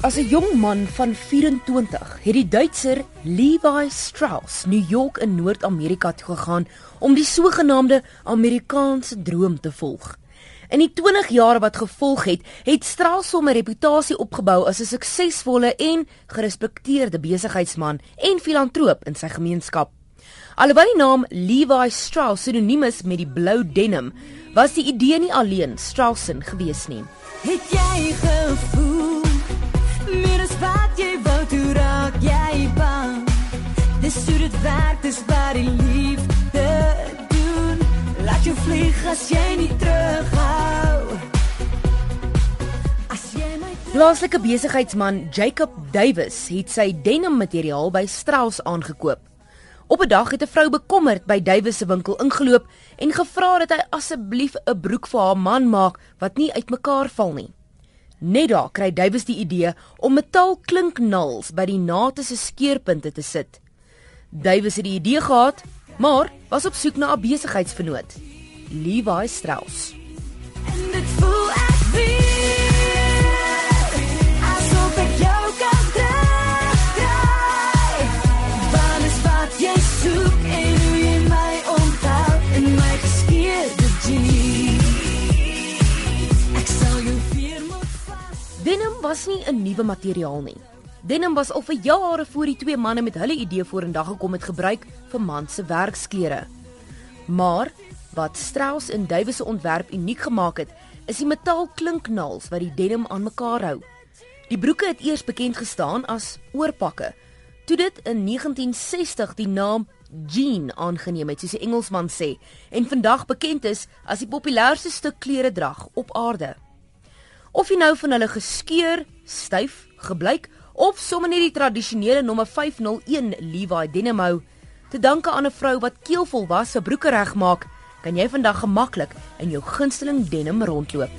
As 'n jong man van 24 het die Duitser Levi Strauss New York in Noord-Amerika toe gegaan om die sogenaamde Amerikaanse droom te volg. In die 20 jare wat gevolg het, het Strauss hom 'n reputasie opgebou as 'n suksesvolle en gerespekteerde besigheidsman en filantroop in sy gemeenskap. Alhoewel die naam Levi Strauss sinoniem is met die blou denim, was die idee nie alleen Straussin gewees nie. Het jy gevoel Dis hoe dit werk dis wat die liefde doen Laat jou vlieg as jy nie terughou Plaaslike besigheidsman Jacob Davis het sy denim materiaal by Strauss aangekoop. Op 'n dag het 'n vrou bekommerd by Davis se winkel ingeloop en gevra dat hy asseblief 'n broek vir haar man maak wat nie uitmekaar val nie. Net daar kry Davis die idee om metaalklinknals by die nate se skeerpunte te sit. Davis het die idee gehad, maar was op soek na 'n besigheidsvernoot. Levi Strauss. sal jou weer moet vas Denim was nie 'n nuwe materiaal nie. Denim was al vir jare voor die twee manne met hulle idee vorendag gekom het gebruik vir man se werksklere. Maar wat Strauss en Davis se ontwerp uniek gemaak het, is die metaalklinknals wat die denim aan mekaar hou. Die broeke het eers bekend gestaan as oorpakke. Toe dit in 1960 die naam jean aangeneem het, soos die Engelsman sê, en vandag bekend is as die populairste stuk kleredrag op aarde. Of jy nou van hulle geskeur, styf, gebleik of sommer net die tradisionele nommer 501 Levi denim hou, te danke aan 'n vrou wat keelvol was se broeke regmaak, kan jy vandag gemaklik in jou gunsteling denim rondloop.